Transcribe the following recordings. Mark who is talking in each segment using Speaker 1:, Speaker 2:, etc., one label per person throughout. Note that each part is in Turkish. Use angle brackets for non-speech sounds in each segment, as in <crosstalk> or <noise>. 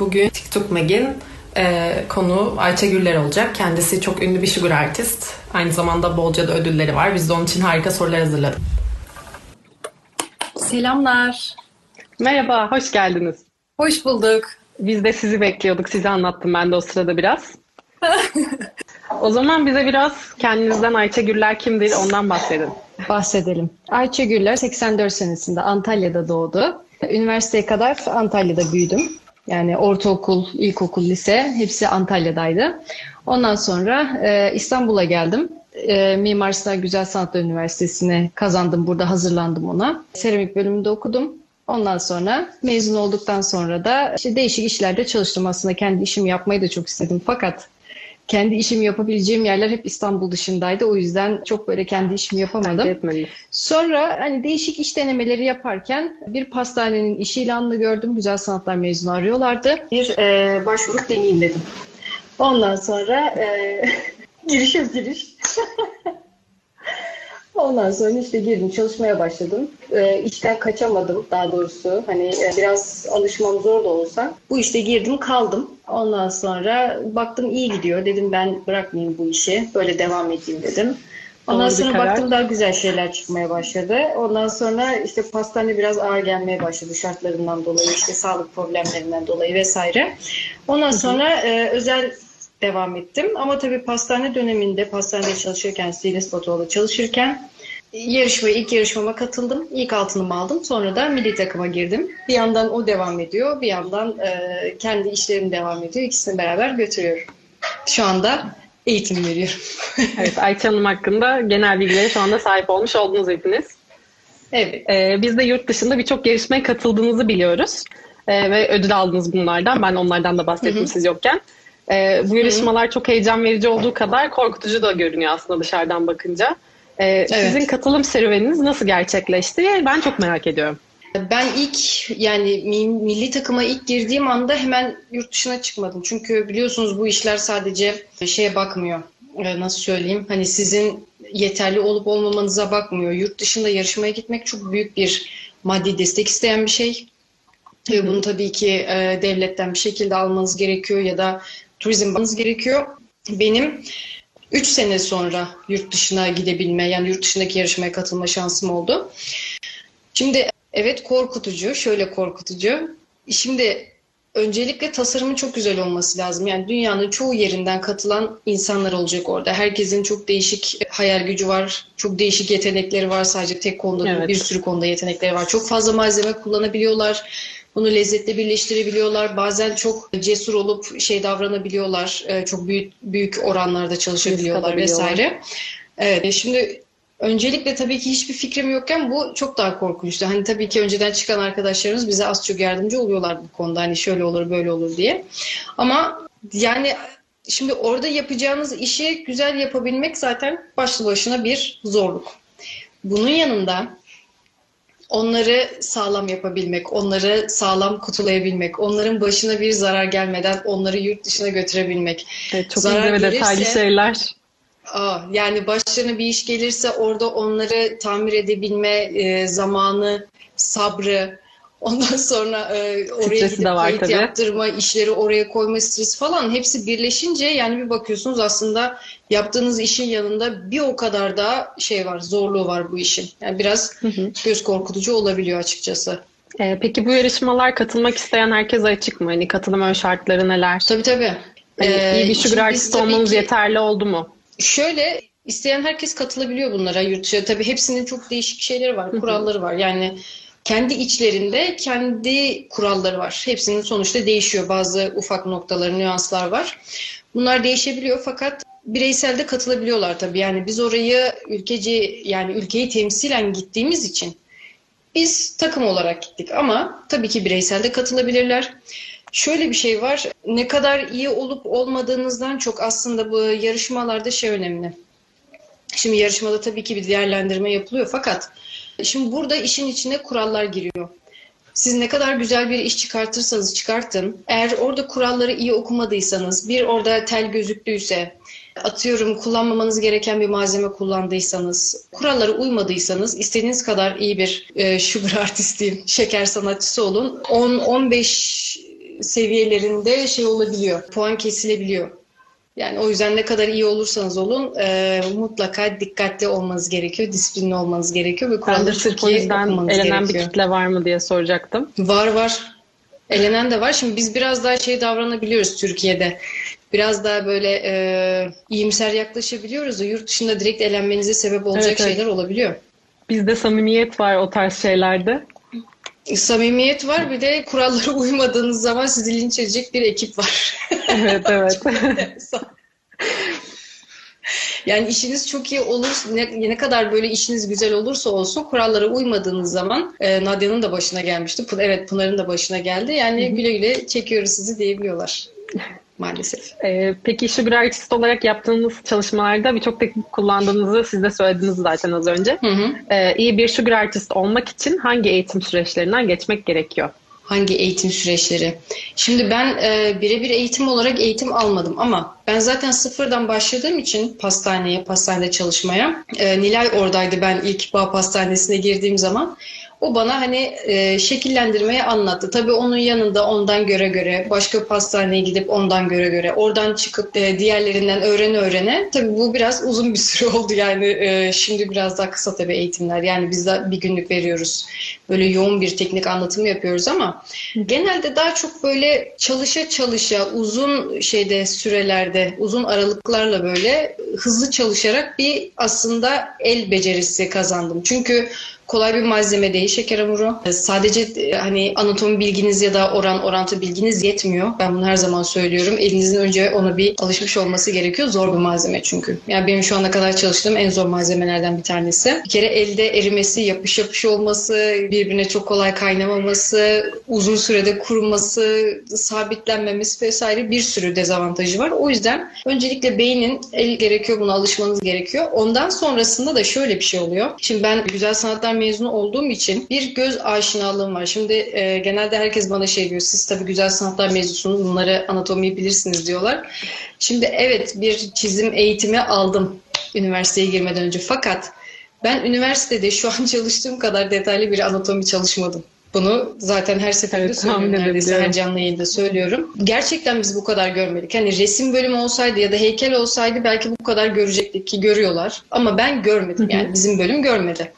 Speaker 1: Bugün TikTok Meg'in e, konu Ayça Güller olacak. Kendisi çok ünlü bir sugar artist. Aynı zamanda bolca da ödülleri var. Biz de onun için harika sorular hazırladık.
Speaker 2: Selamlar.
Speaker 3: Merhaba, hoş geldiniz.
Speaker 2: Hoş bulduk.
Speaker 3: Biz de sizi bekliyorduk. Sizi anlattım ben de o sırada biraz. <laughs> o zaman bize biraz kendinizden Ayça Güller kimdir ondan bahsedin.
Speaker 2: Bahsedelim. Ayça Güller 84 senesinde Antalya'da doğdu. Üniversiteye kadar Antalya'da büyüdüm. Yani ortaokul, ilkokul, lise hepsi Antalya'daydı. Ondan sonra e, İstanbul'a geldim. E, Mimar Sinan Güzel Sanatlar Üniversitesi'ne kazandım. Burada hazırlandım ona. Seramik bölümünde okudum. Ondan sonra mezun olduktan sonra da işte değişik işlerde çalıştım. Aslında kendi işimi yapmayı da çok istedim. Fakat kendi işimi yapabileceğim yerler hep İstanbul dışındaydı. O yüzden çok böyle kendi işimi yapamadım. Sonra hani değişik iş denemeleri yaparken bir pastanenin iş ilanını gördüm. Güzel sanatlar mezunu arıyorlardı. Bir e, başvurup deneyeyim dedim. Ondan sonra e, <laughs> giriş yok giriş. <laughs> Ondan sonra işte girdim çalışmaya başladım. E, işten kaçamadım daha doğrusu. Hani e, biraz alışmam zor da olsa. Bu işte girdim kaldım. Ondan sonra baktım iyi gidiyor. Dedim ben bırakmayayım bu işi. Böyle devam edeyim dedim. Ondan
Speaker 3: Doğru
Speaker 2: sonra
Speaker 3: karar.
Speaker 2: baktım daha güzel şeyler çıkmaya başladı. Ondan sonra işte pastane biraz ağır gelmeye başladı şartlarından dolayı, işte sağlık problemlerinden dolayı vesaire. Ondan sonra e, özel devam ettim. Ama tabii pastane döneminde, pastanede çalışırken, stilist fotoğrafı çalışırken yarışmaya, ilk yarışmama katıldım. İlk altınımı aldım. Sonra da milli takıma girdim. Bir yandan o devam ediyor, bir yandan e, kendi işlerim devam ediyor. İkisini beraber götürüyorum. Şu anda eğitim veriyorum. <laughs>
Speaker 3: Evet, Ayça Hanım hakkında genel bilgilere şu anda sahip olmuş oldunuz hepiniz.
Speaker 2: evet.
Speaker 3: Ee, biz de yurt dışında birçok yarışmaya katıldığınızı biliyoruz. Ee, ve ödül aldınız bunlardan. Ben onlardan da bahsettim siz yokken. Ee, bu yarışmalar çok heyecan verici olduğu kadar korkutucu da görünüyor aslında dışarıdan bakınca. Ee, Sizin katılım serüveniniz nasıl gerçekleşti? Ben çok merak ediyorum.
Speaker 2: Ben ilk yani mi- milli takıma ilk girdiğim anda hemen yurt dışına çıkmadım. Çünkü biliyorsunuz bu işler sadece şeye bakmıyor. Ee, Nasıl söyleyeyim? Hani sizin yeterli olup olmamanıza bakmıyor. Yurt dışında yarışmaya gitmek çok büyük bir maddi destek isteyen bir şey. Ve bunu tabii ki e, devletten bir şekilde almanız gerekiyor ya da turizm almanız gerekiyor. Benim 3 sene sonra yurt dışına gidebilme yani yurt dışındaki yarışmaya katılma şansım oldu. Şimdi evet korkutucu, şöyle korkutucu. Şimdi öncelikle tasarımın çok güzel olması lazım. Yani dünyanın çoğu yerinden katılan insanlar olacak orada. Herkesin çok değişik hayal gücü var, çok değişik yetenekleri var. Sadece tek konuda değil,
Speaker 3: Evet.
Speaker 2: bir sürü konuda yetenekleri var. Çok fazla malzeme kullanabiliyorlar. Bunu lezzetle birleştirebiliyorlar. Bazen çok cesur olup şey davranabiliyorlar. Ee, Çok büyük büyük oranlarda çalışabiliyorlar vesaire. Evet, e, şimdi öncelikle tabii ki hiçbir fikrim yokken bu çok daha korkunçtu. Hani tabii ki önceden çıkan arkadaşlarımız bize az çok yardımcı oluyorlar bu konuda. Hani şöyle olur böyle olur diye. Ama yani şimdi orada yapacağınız işi güzel yapabilmek zaten başlı başına bir zorluk. Bunun yanında onları sağlam yapabilmek, onları sağlam kutulayabilmek, onların başına bir zarar gelmeden onları yurt dışına götürebilmek.
Speaker 3: Evet, çok
Speaker 2: Zarar
Speaker 3: ince ve detaylı şeyler.
Speaker 2: Aa, yani başlarına bir iş gelirse orada onları tamir edebilme e, zamanı, sabrı, ondan sonra e, oraya
Speaker 3: Stresi
Speaker 2: gidip
Speaker 3: var
Speaker 2: kayıt
Speaker 3: tabii.
Speaker 2: yaptırma, işleri oraya koyma stresi falan hepsi birleşince yani bir bakıyorsunuz aslında yaptığınız işin yanında bir o kadar daha şey var, zorluğu var bu işin. Yani biraz göz korkutucu olabiliyor açıkçası.
Speaker 3: Ee, peki bu yarışmalar katılmak isteyen herkese açık mı? Hani katılım ön şartları neler?
Speaker 2: Tabii tabii.
Speaker 3: Hani
Speaker 2: Ee,
Speaker 3: iyi bir sugar artist
Speaker 2: tabii
Speaker 3: olmanız
Speaker 2: ki-
Speaker 3: yeterli oldu mu?
Speaker 2: Şöyle isteyen herkes katılabiliyor bunlara yurt dışı. Tabii hepsinin çok değişik şeyleri var, kuralları var. Yani kendi içlerinde kendi kuralları var. Hepsinin sonuçta değişiyor. Bazı ufak noktaları, nüanslar var. Bunlar değişebiliyor fakat bireysel de katılabiliyorlar tabii. Yani biz orayı ülkeci yani ülkeyi temsilen gittiğimiz için biz takım olarak gittik ama tabii ki bireysel de katılabilirler. Şöyle bir şey var. Ne kadar iyi olup olmadığınızdan çok aslında bu yarışmalarda şey önemli. Şimdi yarışmada tabii ki bir değerlendirme yapılıyor fakat şimdi burada işin içine kurallar giriyor. Siz ne kadar güzel bir iş çıkartırsanız çıkartın. Eğer orada kuralları iyi okumadıysanız, bir orada tel gözüktüyse, atıyorum kullanmamanız gereken bir malzeme kullandıysanız, kurallara uymadıysanız istediğiniz kadar iyi bir e, sugar <laughs> artist şeker sanatçısı olun. 10-15 seviyelerinde şey olabiliyor, puan kesilebiliyor. Yani o yüzden ne kadar iyi olursanız olun e, mutlaka dikkatli olmanız gerekiyor, disiplinli olmanız gerekiyor ve kuralları çok iyi
Speaker 3: elenen
Speaker 2: gerekiyor.
Speaker 3: bir kitle var mı diye soracaktım.
Speaker 2: Var var. Elenen de var. Şimdi biz biraz daha şey davranabiliyoruz Türkiye'de. Biraz daha böyle e, iyimser yaklaşabiliyoruz da yurt dışında direkt elenmenize sebep olacak
Speaker 3: Evet, evet.
Speaker 2: şeyler olabiliyor.
Speaker 3: Bizde samimiyet var o tarz şeylerde.
Speaker 2: Samimiyet var bir de kurallara <laughs> uymadığınız zaman sizi linç edecek bir ekip var. <laughs>
Speaker 3: Evet evet.
Speaker 2: Yani işiniz çok iyi olur, ne, ne kadar böyle işiniz güzel olursa olsun kurallara uymadığınız zaman e, Nadia'nın da başına gelmişti. Evet Pınar'ın da başına geldi. Yani güle güle çekiyoruz sizi diyebiliyorlar <laughs> maalesef.
Speaker 3: Ee, peki sugar artist olarak yaptığınız çalışmalarda birçok teknik kullandığınızı siz de söylediniz zaten az önce.
Speaker 2: Hı hı.
Speaker 3: Ee, iyi bir sugar artist olmak için hangi eğitim süreçlerinden geçmek gerekiyor?
Speaker 2: Hangi eğitim süreçleri? Şimdi ben e, birebir eğitim olarak eğitim almadım ama ben zaten sıfırdan başladığım için pastaneye, pastanede çalışmaya. E, Nilay oradaydı ben ilk bağ pastanesine girdiğim zaman. O bana hani e, şekillendirmeyi anlattı. Tabii onun yanında ondan göre göre, başka pastaneye gidip ondan göre göre, oradan çıkıp e, diğerlerinden öğrene öğrene. Tabii bu biraz uzun bir süre <laughs> oldu yani e, şimdi biraz daha kısa tabii eğitimler. Yani biz de bir günlük veriyoruz. Böyle yoğun bir teknik anlatımı yapıyoruz ama genelde daha çok böyle çalışa çalışa uzun şeyde sürelerde, uzun aralıklarla böyle hızlı çalışarak bir aslında el becerisi kazandım. Çünkü kolay bir malzeme değil şeker hamuru. Sadece e, hani anatomi bilginiz ya da oran orantı bilginiz yetmiyor. Ben bunu her zaman söylüyorum. Elinizin önce ona bir alışmış olması gerekiyor. Zor bir malzeme çünkü. Yani benim şu ana kadar çalıştığım en zor malzemelerden bir tanesi. Bir kere elde erimesi, yapış yapış olması, birbirine çok kolay kaynamaması, uzun sürede kuruması, sabitlenmemesi vesaire bir sürü dezavantajı var. O yüzden öncelikle beynin el gerekiyor buna alışmanız gerekiyor. Ondan sonrasında da şöyle bir şey oluyor. Şimdi ben güzel sanatlar mezunu olduğum için bir göz aşinalığım var. Şimdi e, genelde herkes bana şey diyor. Siz tabii güzel sanatlar mezunusunuz. Bunları anatomiyi bilirsiniz diyorlar. Şimdi evet bir çizim eğitimi aldım üniversiteye girmeden önce. Fakat ben üniversitede şu an çalıştığım kadar detaylı bir anatomi çalışmadım. Bunu zaten her seferinde
Speaker 3: Evet,
Speaker 2: söylüyorum. Neredeyse her canlı yayında söylüyorum. Gerçekten biz bu kadar görmedik. Hani resim bölümü olsaydı ya da heykel olsaydı belki bu kadar görecektik ki görüyorlar. Ama ben görmedim yani bizim bölüm görmedi.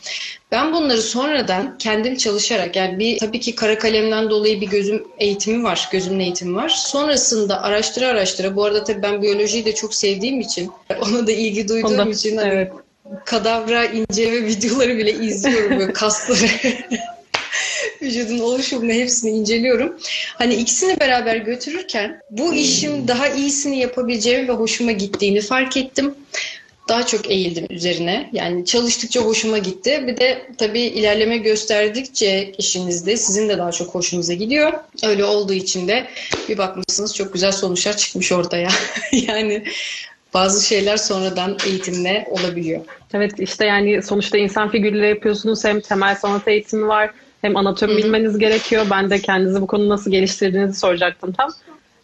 Speaker 2: Ben bunları sonradan kendim çalışarak yani bir tabii ki kara kalemden dolayı bir gözüm eğitimi var. Gözümün eğitimi var. Sonrasında araştıra araştıra bu arada tabii ben biyolojiyi de çok sevdiğim için <laughs> ona da ilgi duyduğum
Speaker 3: Ondan-
Speaker 2: için hani
Speaker 3: evet.
Speaker 2: Kadavra inceleme videoları bile izliyorum böyle kasları. <laughs> Vücudun oluşumunu hepsini inceliyorum. Hani ikisini beraber götürürken bu işin daha iyisini yapabileceğimi ve hoşuma gittiğini fark ettim. Daha çok eğildim üzerine. Yani çalıştıkça hoşuma gitti. Bir de tabii ilerleme gösterdikçe işinizde sizin de daha çok hoşunuza gidiyor. Öyle olduğu için de bir bakmışsınız çok güzel sonuçlar çıkmış ortaya. <laughs> yani bazı şeyler sonradan eğitimle olabiliyor.
Speaker 3: Evet işte yani sonuçta insan figürleri yapıyorsunuz. Hem temel sanat eğitimi var hem anatomi bilmeniz gerekiyor. Ben de kendinizi bu konuda nasıl geliştirdiğinizi soracaktım tam.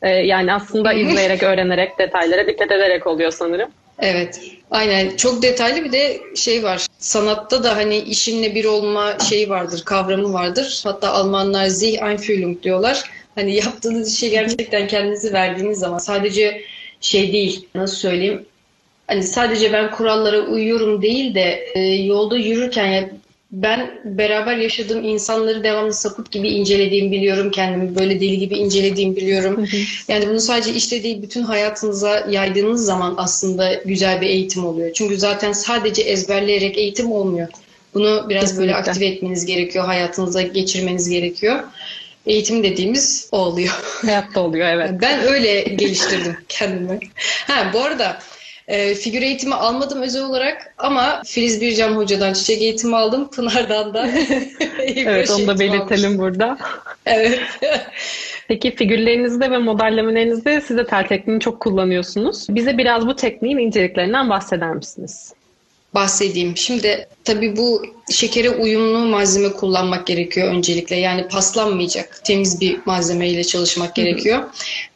Speaker 3: Ee, yani aslında izleyerek, öğrenerek, detaylara dikkat ederek oluyor sanırım.
Speaker 2: Evet. Aynen. Çok detaylı bir de şey var. Sanatta da hani işinle bir olma şeyi vardır, kavramı vardır. Hatta Almanlar Sich Einfühlung diyorlar. Hani yaptığınız işe gerçekten kendinizi verdiğiniz zaman sadece şey değil, nasıl söyleyeyim? Hani sadece ben kurallara uyuyorum değil de e, yolda yürürken ya ben beraber yaşadığım insanları devamlı sapık gibi incelediğimi biliyorum kendimi. Böyle deli gibi incelediğimi biliyorum. Yani bunu sadece işte değil bütün hayatınıza yaydığınız zaman aslında güzel bir eğitim oluyor. Çünkü zaten sadece ezberleyerek eğitim olmuyor. Bunu biraz böyle
Speaker 3: Kesinlikle.
Speaker 2: aktive etmeniz gerekiyor. Hayatınıza geçirmeniz gerekiyor. Eğitim dediğimiz o oluyor. <laughs>
Speaker 3: Hayatta oluyor evet.
Speaker 2: Ben öyle geliştirdim kendimi. Ha bu arada e, figür eğitimi almadım özel olarak ama Filiz Bircan Hoca'dan çiçek eğitimi aldım. Pınar'dan da <laughs>
Speaker 3: Evet onu da belirtelim burada.
Speaker 2: Evet.
Speaker 3: Peki figürlerinizde ve modellemelerinizde siz de tel tekniğini çok kullanıyorsunuz. Bize biraz bu tekniğin inceliklerinden bahseder misiniz?
Speaker 2: Bahsedeyim. Şimdi tabii bu şekere uyumlu malzeme kullanmak gerekiyor öncelikle. Yani paslanmayacak temiz bir malzemeyle çalışmak gerekiyor.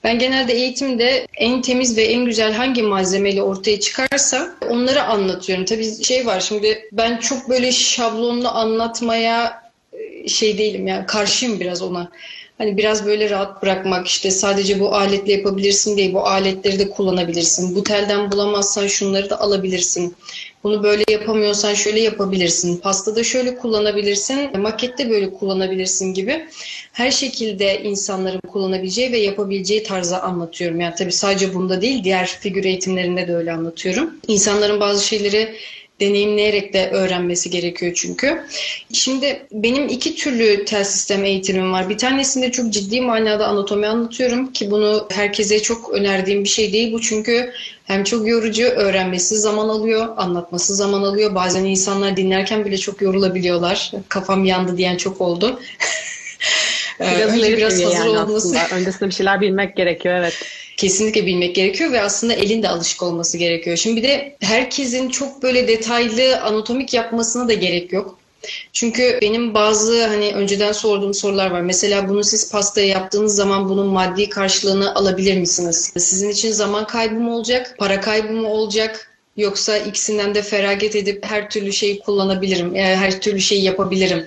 Speaker 2: Ben genelde eğitimde en temiz ve en güzel hangi malzemeyle ortaya çıkarsa onları anlatıyorum. Tabii şey var şimdi ben çok böyle şablonlu anlatmaya e, şey değilim yani karşıyım biraz ona. Hani biraz böyle rahat bırakmak işte sadece bu aletle yapabilirsin değil bu aletleri de kullanabilirsin. Bu telden bulamazsan şunları da alabilirsin. Bunu böyle yapamıyorsan şöyle yapabilirsin. Pastada şöyle kullanabilirsin. Makette böyle kullanabilirsin gibi. Her şekilde insanların kullanabileceği ve yapabileceği tarzı anlatıyorum. Yani tabii sadece bunda değil diğer figür eğitimlerinde de öyle anlatıyorum. İnsanların bazı şeyleri deneyimleyerek de öğrenmesi gerekiyor çünkü. Şimdi benim iki türlü tel sistem eğitimim var. Bir tanesinde çok ciddi manada anatomi anlatıyorum ki bunu herkese çok önerdiğim bir şey değil bu çünkü hem çok yorucu, öğrenmesi zaman alıyor, anlatması zaman alıyor. Bazen insanlar dinlerken bile çok yorulabiliyorlar. Kafam yandı diyen çok oldu.
Speaker 3: Biraz, Önce biraz hazır yani olması. Aslında. Öncesinde bir şeyler bilmek gerekiyor evet
Speaker 2: kesinlikle bilmek gerekiyor ve aslında elin de alışık olması gerekiyor. Şimdi bir de herkesin çok böyle detaylı anatomik yapmasına da gerek yok. Çünkü benim bazı hani önceden sorduğum sorular var. Mesela bunu siz pastaya yaptığınız zaman bunun maddi karşılığını alabilir misiniz? Sizin için zaman kaybı mı olacak, para kaybı mı olacak? Yoksa ikisinden de feragat edip her türlü şeyi kullanabilirim, yani her türlü şeyi yapabilirim.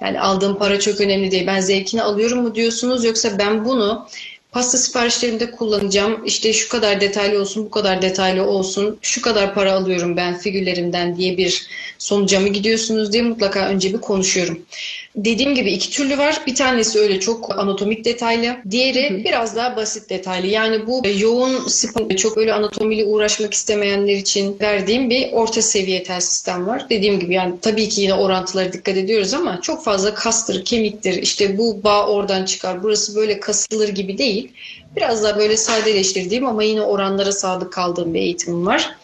Speaker 2: yani aldığım para çok önemli değil. Ben zevkini alıyorum mu diyorsunuz yoksa ben bunu pasta siparişlerimde kullanacağım. İşte şu kadar detaylı olsun, bu kadar detaylı olsun, şu kadar para alıyorum ben figürlerimden diye bir sonuca mı gidiyorsunuz diye mutlaka önce bir konuşuyorum. Dediğim gibi iki türlü var. Bir tanesi öyle çok anatomik detaylı. Diğeri hı hı. biraz daha basit detaylı. Yani bu yoğun spor, çok öyle anatomiyle uğraşmak istemeyenler için verdiğim bir orta seviye tel sistem var. Dediğim gibi yani tabii ki yine orantılara dikkat ediyoruz ama çok fazla kastır, kemiktir, işte bu bağ oradan çıkar, burası böyle kasılır gibi değil. Biraz daha böyle sadeleştirdiğim ama yine oranlara sadık kaldığım bir eğitimim var.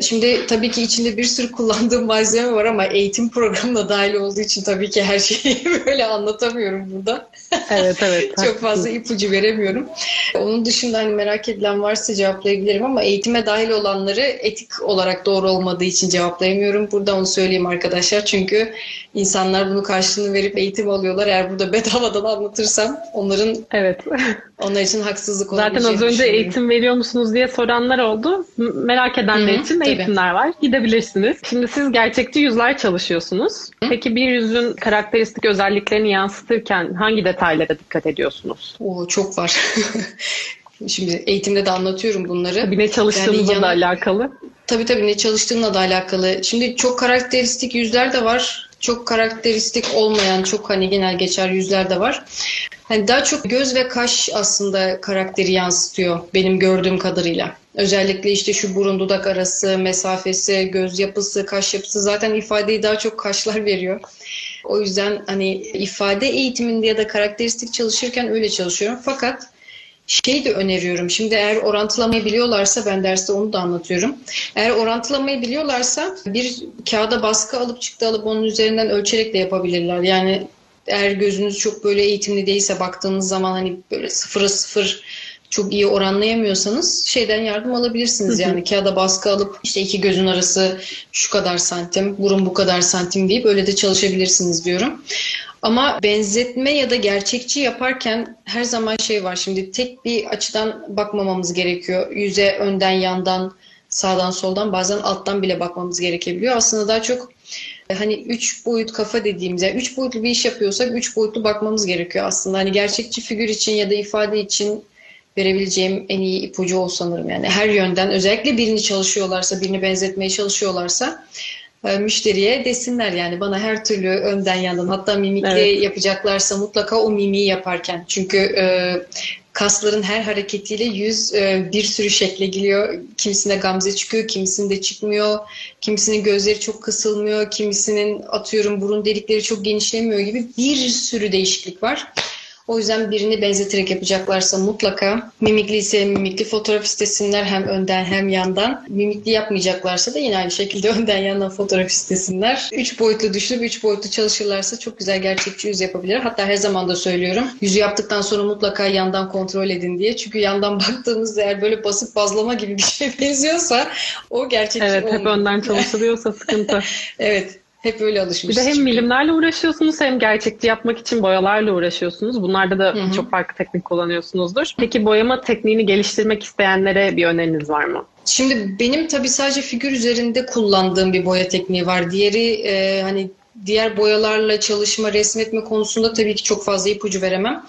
Speaker 2: Şimdi tabii ki içinde bir sürü kullandığım malzeme var ama eğitim programına dahil olduğu için tabii ki her şeyi <laughs> böyle anlatamıyorum burada.
Speaker 3: Evet evet. <laughs>
Speaker 2: Çok fazla ipucu veremiyorum. Onun dışında hani merak edilen varsa cevaplayabilirim ama eğitime dahil olanları etik olarak doğru olmadığı için cevaplayamıyorum. Burada onu söyleyeyim arkadaşlar. Çünkü insanlar bunu karşılığını verip eğitim alıyorlar. Eğer burada bedavadan anlatırsam onların
Speaker 3: evet.
Speaker 2: onlar için haksızlık olur.
Speaker 3: Zaten az önce eğitim veriyor musunuz diye soranlar oldu. Merak edenler Hı-hı, için eğitimler var. Gidebilirsiniz. Şimdi siz gerçekçi yüzler çalışıyorsunuz. Hı? Peki bir yüzün karakteristik özelliklerini yansıtırken hangi detaylara dikkat ediyorsunuz?
Speaker 2: Oo, çok var. <laughs> Şimdi eğitimde de anlatıyorum bunları.
Speaker 3: Tabii ne çalıştığınızla yani da alakalı.
Speaker 2: Tabii tabii ne çalıştığınla da alakalı. Şimdi çok karakteristik yüzler de var. Çok karakteristik olmayan, çok hani genel geçer yüzler de var. Hani daha çok göz ve kaş aslında karakteri yansıtıyor benim gördüğüm kadarıyla. Özellikle işte şu burun dudak arası mesafesi, göz yapısı, kaş yapısı zaten ifadeyi daha çok kaşlar veriyor. O yüzden hani ifade eğitiminde ya da karakteristik çalışırken öyle çalışıyorum. Fakat şey de öneriyorum. Şimdi eğer orantılamayı biliyorlarsa ben derste onu da anlatıyorum. Eğer orantılamayı biliyorlarsa bir kağıda baskı alıp çıktı alıp onun üzerinden ölçerek de yapabilirler. Yani eğer gözünüz çok böyle eğitimli değilse baktığınız zaman hani böyle sıfıra sıfır çok iyi oranlayamıyorsanız şeyden yardım alabilirsiniz. Yani kağıda baskı alıp işte iki gözün arası şu kadar santim, burun bu kadar santim deyip öyle de çalışabilirsiniz diyorum. Ama benzetme ya da gerçekçi yaparken her zaman şey var. Şimdi tek bir açıdan bakmamamız gerekiyor. Yüze önden yandan sağdan soldan bazen alttan bile bakmamız gerekebiliyor. Aslında daha çok hani üç boyut kafa dediğimiz yani üç boyutlu bir iş yapıyorsak üç boyutlu bakmamız gerekiyor aslında. Hani gerçekçi figür için ya da ifade için verebileceğim en iyi ipucu o sanırım. Yani her yönden özellikle birini çalışıyorlarsa, birini benzetmeye çalışıyorlarsa e, müşteriye desinler yani bana her türlü önden yandan hatta mimikli evet. yapacaklarsa mutlaka o mimiği yaparken. Çünkü e, kasların her hareketiyle yüz e, bir sürü şekle giriyor. Kimisinde gamze çıkıyor, kimisinde çıkmıyor. Kimisinin gözleri çok kısılmıyor, kimisinin atıyorum burun delikleri çok genişlemiyor gibi bir sürü değişiklik var. O yüzden birini benzeterek yapacaklarsa mutlaka mimikli ise mimikli fotoğraf istesinler hem önden hem yandan. Mimikli yapmayacaklarsa da yine aynı şekilde <laughs> önden yandan fotoğraf istesinler. Üç boyutlu düşünüp üç boyutlu çalışırlarsa çok güzel gerçekçi yüz yapabilir. Hatta her zaman da söylüyorum. Yüzü yaptıktan sonra mutlaka yandan kontrol edin diye. Çünkü yandan <laughs> baktığınızda eğer böyle basıp bazlama gibi bir şey <laughs> benziyorsa o gerçekçi
Speaker 3: Evet
Speaker 2: olmuyor.
Speaker 3: hep önden çalışılıyorsa sıkıntı.
Speaker 2: Evet. Hep öyle
Speaker 3: Bir
Speaker 2: alışmışız.
Speaker 3: de hem
Speaker 2: çünkü.
Speaker 3: milimlerle uğraşıyorsunuz hem gerçekçi yapmak için boyalarla uğraşıyorsunuz. Bunlarda da
Speaker 2: Hı hı.
Speaker 3: çok farklı teknik kullanıyorsunuzdur. Peki boyama tekniğini geliştirmek isteyenlere bir öneriniz var mı?
Speaker 2: Şimdi benim tabii sadece figür üzerinde kullandığım bir boya tekniği var. Diğeri e, hani diğer boyalarla çalışma, resmetme konusunda tabii ki çok fazla ipucu veremem.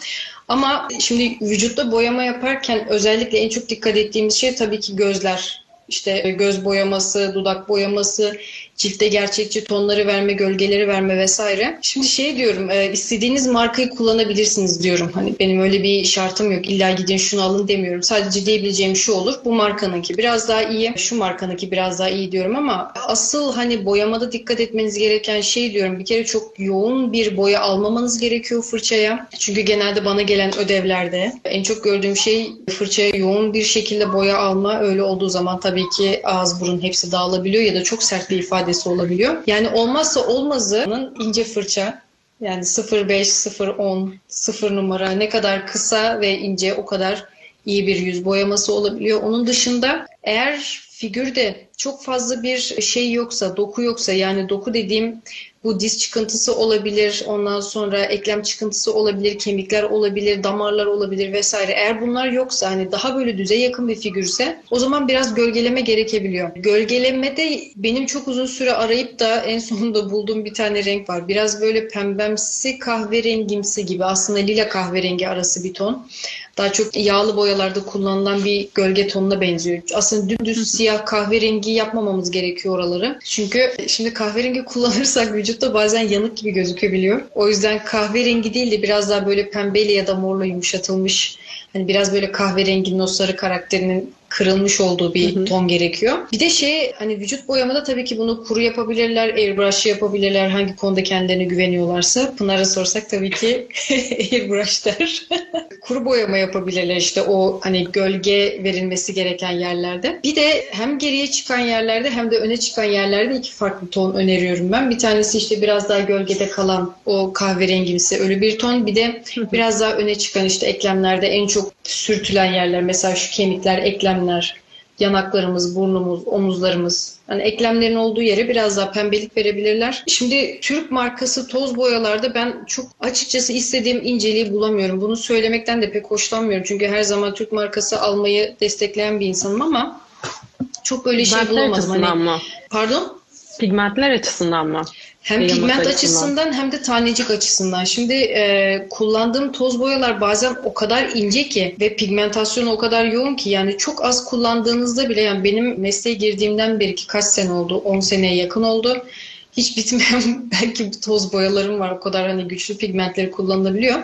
Speaker 2: Ama şimdi vücutta boyama yaparken özellikle en çok dikkat ettiğimiz şey tabii ki gözler. İşte göz boyaması, dudak boyaması, ciltte gerçekçi tonları verme, gölgeleri verme vesaire. Şimdi şey diyorum, e, istediğiniz markayı kullanabilirsiniz diyorum. Hani benim öyle bir şartım yok. İlla gidin şunu alın demiyorum. Sadece diyebileceğim şu olur. Bu markanınki biraz daha iyi, şu markanınki biraz daha iyi diyorum ama asıl hani boyamada dikkat etmeniz gereken şey diyorum. Bir kere çok yoğun bir boya almamanız gerekiyor fırçaya. Çünkü genelde bana gelen ödevlerde en çok gördüğüm şey fırçaya yoğun bir şekilde boya alma. Öyle olduğu zaman tabii ki ağız burun hepsi dağılabiliyor ya da çok sert bir ifadesi olabiliyor. Yani olmazsa olmazının ince fırça. Yani 05, 010, 0 numara ne kadar kısa ve ince o kadar iyi bir yüz boyaması olabiliyor. Onun dışında eğer figürde çok fazla bir şey yoksa, doku yoksa yani doku dediğim bu diz çıkıntısı olabilir, ondan sonra eklem çıkıntısı olabilir, kemikler olabilir, damarlar olabilir vesaire. Eğer bunlar yoksa hani daha böyle düze yakın bir figürse o zaman biraz gölgeleme gerekebiliyor. Gölgelemede benim çok uzun süre arayıp da en sonunda bulduğum bir tane renk var. Biraz böyle pembemsi kahverengimsi gibi aslında lila kahverengi arası bir ton. Daha çok yağlı boyalarda kullanılan bir gölge tonuna benziyor. Aslında dümdüz siyah kahverengi yapmamamız gerekiyor oraları. Çünkü şimdi kahverengi kullanırsak vücutta bazen yanık gibi gözükebiliyor. O yüzden kahverengi değil de biraz daha böyle pembeyle ya da morla yumuşatılmış hani biraz böyle kahverengi o sarı karakterinin kırılmış olduğu bir
Speaker 3: Hı hı.
Speaker 2: ton gerekiyor. Bir de şey hani vücut boyamada tabii ki bunu kuru yapabilirler, airbrush yapabilirler hangi konuda kendilerine güveniyorlarsa. Pınar'a sorsak tabii ki <laughs> airbrush der. <laughs> kuru boyama yapabilirler işte o hani gölge verilmesi gereken yerlerde. Bir de hem geriye çıkan yerlerde hem de öne çıkan yerlerde iki farklı ton öneriyorum ben. Bir tanesi işte biraz daha gölgede kalan o kahverengimsi ölü bir ton. Bir de biraz daha öne çıkan işte eklemlerde en çok sürtülen yerler. Mesela şu kemikler, eklemler, yanaklarımız, burnumuz, omuzlarımız. Hani eklemlerin olduğu yere biraz daha pembelik verebilirler. Şimdi Türk markası toz boyalarda ben çok açıkçası istediğim inceliği bulamıyorum. Bunu söylemekten de pek hoşlanmıyorum. Çünkü her zaman Türk markası almayı destekleyen bir insanım ama çok böyle şey bulamadım. Hani,
Speaker 3: mı?
Speaker 2: pardon?
Speaker 3: Pigmentler açısından mı?
Speaker 2: Hem pigment
Speaker 3: açısından.
Speaker 2: açısından hem de tanecik açısından. Şimdi e, kullandığım toz boyalar bazen o kadar ince ki ve pigmentasyonu o kadar yoğun ki yani çok az kullandığınızda bile yani benim mesleğe girdiğimden beri ki kaç sene oldu? 10 seneye yakın oldu. Hiç bitmeyen <laughs> belki toz boyalarım var. O kadar hani güçlü pigmentleri kullanılabiliyor.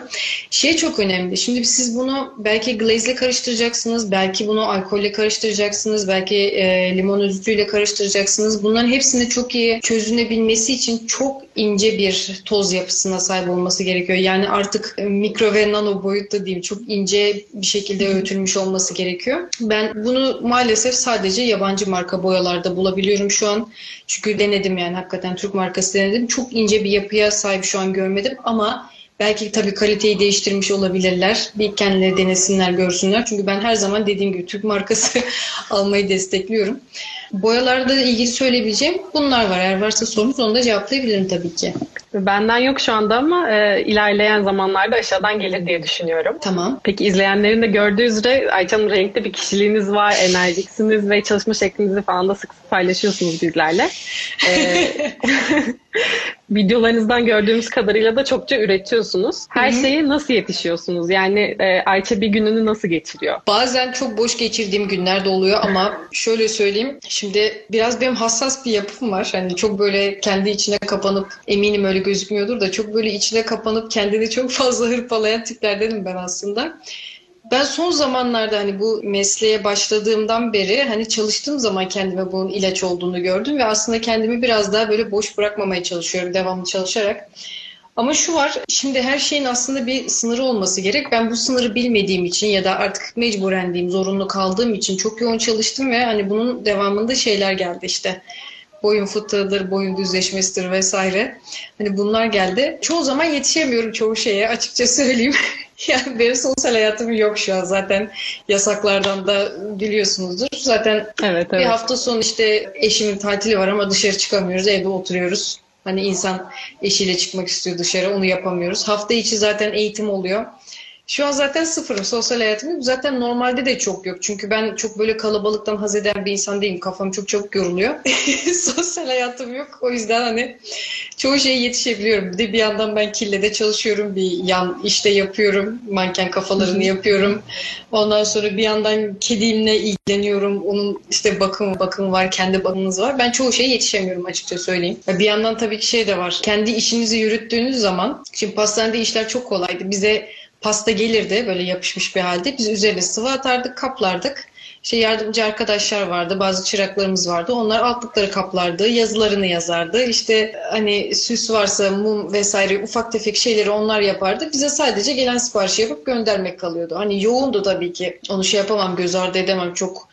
Speaker 2: Şey çok önemli. Şimdi siz bunu belki glaze ile karıştıracaksınız. Belki bunu alkolle karıştıracaksınız. Belki e, limon özütüyle karıştıracaksınız. Bunların hepsini çok iyi çözünebilmesi için çok ince bir toz yapısına sahip olması gerekiyor. Yani artık mikro ve nano boyutta diyeyim çok ince bir şekilde öğütülmüş olması gerekiyor. Ben bunu maalesef sadece yabancı marka boyalarda bulabiliyorum şu an. Çünkü denedim yani hakikaten Türk markası denedim. Çok ince bir yapıya sahip şu an görmedim ama belki tabii kaliteyi değiştirmiş olabilirler. Bir kendileri denesinler, görsünler. Çünkü ben her zaman dediğim gibi Türk markası <laughs> almayı destekliyorum. Boyalarla ilgili söyleyebileceğim bunlar var. Eğer varsa sorunuz onu da cevaplayabilirim tabii ki.
Speaker 3: Benden yok şu anda ama e, ilerleyen zamanlarda aşağıdan gelir diye düşünüyorum.
Speaker 2: Tamam.
Speaker 3: Peki izleyenlerin de gördüğü üzere Ayça Hanım renkli bir kişiliğiniz var, enerjiksiniz ve çalışma şeklinizi falan da sık sık paylaşıyorsunuz bizlerle. Ee, <laughs> <laughs> videolarınızdan gördüğümüz kadarıyla da çokça üretiyorsunuz. Her
Speaker 2: Hı hı.
Speaker 3: şeye nasıl yetişiyorsunuz? Yani e, Ayça bir gününü nasıl geçiriyor?
Speaker 2: Bazen çok boş geçirdiğim günler de oluyor ama şöyle söyleyeyim. Şimdi biraz benim hassas bir yapım var. Hani çok böyle kendi içine kapanıp eminim öyle gözükmüyordur da çok böyle içine kapanıp kendini çok fazla hırpalayan tiplerdenim ben aslında. Ben son zamanlarda hani bu mesleğe başladığımdan beri hani çalıştığım zaman kendime bunun ilaç olduğunu gördüm ve aslında kendimi biraz daha böyle boş bırakmamaya çalışıyorum devamlı çalışarak. Ama şu var, şimdi her şeyin aslında bir sınırı olması gerek. Ben bu sınırı bilmediğim için ya da artık mecburen diyeyim, zorunlu kaldığım için çok yoğun çalıştım ve hani bunun devamında şeyler geldi işte. Boyun fıtığıdır, boyun düzleşmesidir vesaire. Hani bunlar geldi. Çoğu zaman yetişemiyorum çoğu şeye açıkça söyleyeyim. <laughs> <laughs> yani benim sosyal hayatım yok şu an zaten yasaklardan da biliyorsunuzdur. Zaten
Speaker 3: Evet,
Speaker 2: bir
Speaker 3: evet.
Speaker 2: hafta sonu işte eşimin tatili var ama dışarı çıkamıyoruz, evde oturuyoruz. Hani insan eşiyle çıkmak istiyor dışarı, onu yapamıyoruz. Hafta içi zaten eğitim oluyor. Şu an zaten sıfırım sosyal hayatım yok. Zaten normalde de çok yok. Çünkü ben çok böyle kalabalıktan haz eden bir insan değilim. Kafam çok çabuk yoruluyor. <laughs> sosyal hayatım yok. O yüzden hani çoğu şeye yetişebiliyorum. Bir de bir yandan ben Kille'de çalışıyorum. Bir yan işte yapıyorum. Manken kafalarını yapıyorum. Ondan sonra bir yandan kedimle ilgileniyorum. Onun işte bakım bakım var, kendi bakımınız var. Ben çoğu şeye yetişemiyorum açıkça söyleyeyim. Bir yandan tabii ki şey de var. Kendi işinizi yürüttüğünüz zaman, şimdi pastanede işler çok kolaydı. Bize pasta gelirdi böyle yapışmış bir halde. Biz üzerine sıvı atardık, kaplardık. İşte yardımcı arkadaşlar vardı, bazı çıraklarımız vardı. Onlar altlıkları kaplardı, yazılarını yazardı. İşte hani süs varsa mum vesaire ufak tefek şeyleri onlar yapardı. Bize sadece gelen siparişi yapıp göndermek kalıyordu. Hani yoğundu tabii ki. Onu şey yapamam, göz ardı edemem. Çok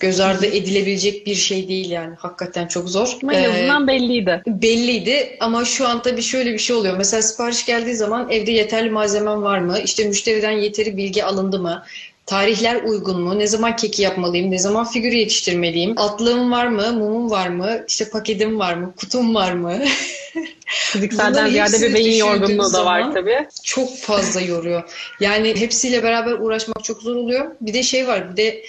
Speaker 2: göz ardı edilebilecek bir şey değil yani. Hakikaten çok zor.
Speaker 3: Ama en
Speaker 2: Ee,
Speaker 3: belliydi.
Speaker 2: belliydi ama şu an tabii şöyle bir şey oluyor. Mesela sipariş geldiği zaman evde yeterli malzemem var mı? İşte müşteriden yeteri bilgi alındı mı? Tarihler uygun mu? Ne zaman keki yapmalıyım? Ne zaman figürü yetiştirmeliyim? Atlığım var mı? Mumum var mı? İşte paketim var mı? Kutum var mı? <laughs>
Speaker 3: Fizikselden ziyade bir beyin yorgunluğu da var tabii.
Speaker 2: çok fazla yoruyor. Yani hepsiyle beraber uğraşmak çok zor oluyor. Bir de şey var. Bir de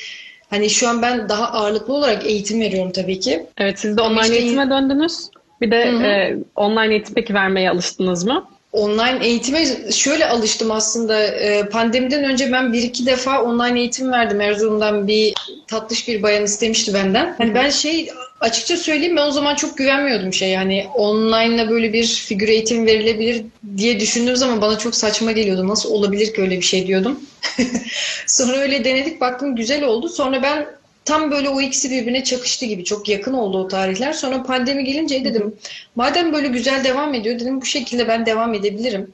Speaker 2: hani şu an ben daha ağırlıklı olarak eğitim veriyorum tabii ki.
Speaker 3: Evet siz de online
Speaker 2: işte-
Speaker 3: eğitime döndünüz. Bir de e, online eğitim peki vermeye alıştınız mı?
Speaker 2: Online eğitime şöyle alıştım aslında. Ee, Pandemiden önce ben bir iki defa online eğitim verdim. Erzurum'dan bir tatlış bir bayan istemişti benden. Hani ben şey açıkça söyleyeyim ben o zaman çok güvenmiyordum şey hani online'la böyle bir figür eğitim verilebilir diye düşündüğüm zaman bana çok saçma geliyordu. Nasıl olabilir ki öyle bir şey diyordum. <laughs> Sonra öyle denedik baktım güzel oldu. Sonra ben tam böyle o ikisi birbirine çakıştı gibi çok yakın oldu o tarihler. Sonra pandemi gelince dedim madem böyle güzel devam ediyor dedim bu şekilde ben devam edebilirim.